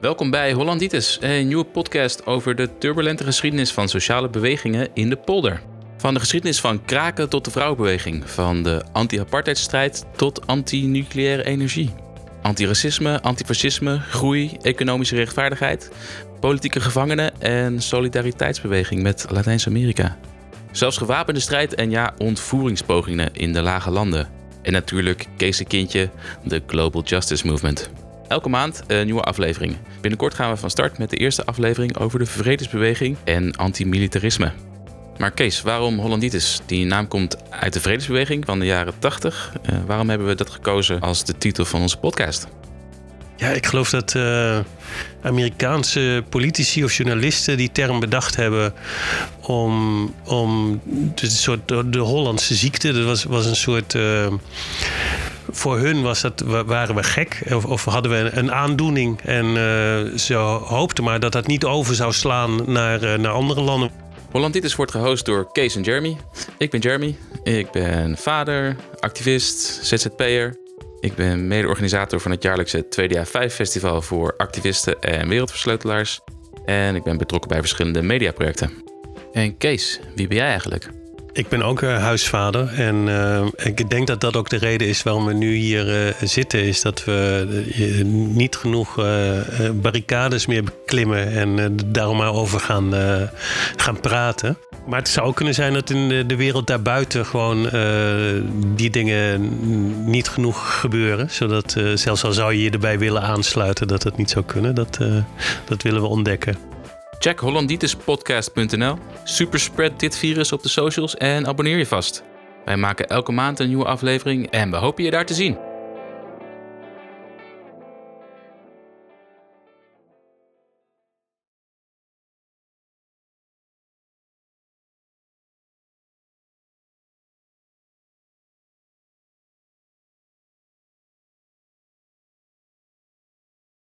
Welkom bij Hollanditis, een nieuwe podcast over de turbulente geschiedenis van sociale bewegingen in de polder. Van de geschiedenis van kraken tot de vrouwenbeweging, van de anti-apartheidstrijd tot anti-nucleaire energie. Antiracisme, antifascisme, groei, economische rechtvaardigheid, politieke gevangenen en solidariteitsbeweging met Latijns-Amerika. Zelfs gewapende strijd en ja, ontvoeringspogingen in de lage landen. En natuurlijk Kees Kindje, de Global Justice Movement. Elke maand een nieuwe aflevering. Binnenkort gaan we van start met de eerste aflevering over de vredesbeweging en antimilitarisme. Maar Kees, waarom Hollanditis? Die naam komt uit de vredesbeweging van de jaren 80. Uh, waarom hebben we dat gekozen als de titel van onze podcast? Ja, ik geloof dat uh, Amerikaanse politici of journalisten die term bedacht hebben om, om de, soort, de Hollandse ziekte. Dat was, was een soort. Uh, voor hun was dat, waren we gek of, of hadden we een aandoening. En uh, ze hoopten maar dat dat niet over zou slaan naar, naar andere landen. Hollanditis wordt gehost door Kees en Jeremy. Ik ben Jeremy. Ik ben vader, activist, ZZP'er. Ik ben mede-organisator van het jaarlijkse 2DA5 Festival voor activisten en wereldversleutelaars. En ik ben betrokken bij verschillende mediaprojecten. En Kees, wie ben jij eigenlijk? Ik ben ook uh, huisvader en uh, ik denk dat dat ook de reden is waarom we nu hier uh, zitten. Is dat we niet genoeg barricades meer beklimmen en daarom maar over gaan, gaan praten. Maar het zou ook kunnen zijn dat in de, de wereld daarbuiten gewoon die dingen niet genoeg gebeuren. Zodat zelfs al zou je je erbij willen aansluiten dat het niet zou kunnen. Dat, dat willen we ontdekken. Check hollanditispodcast.nl, superspread dit virus op de socials en abonneer je vast. Wij maken elke maand een nieuwe aflevering en we hopen je daar te zien.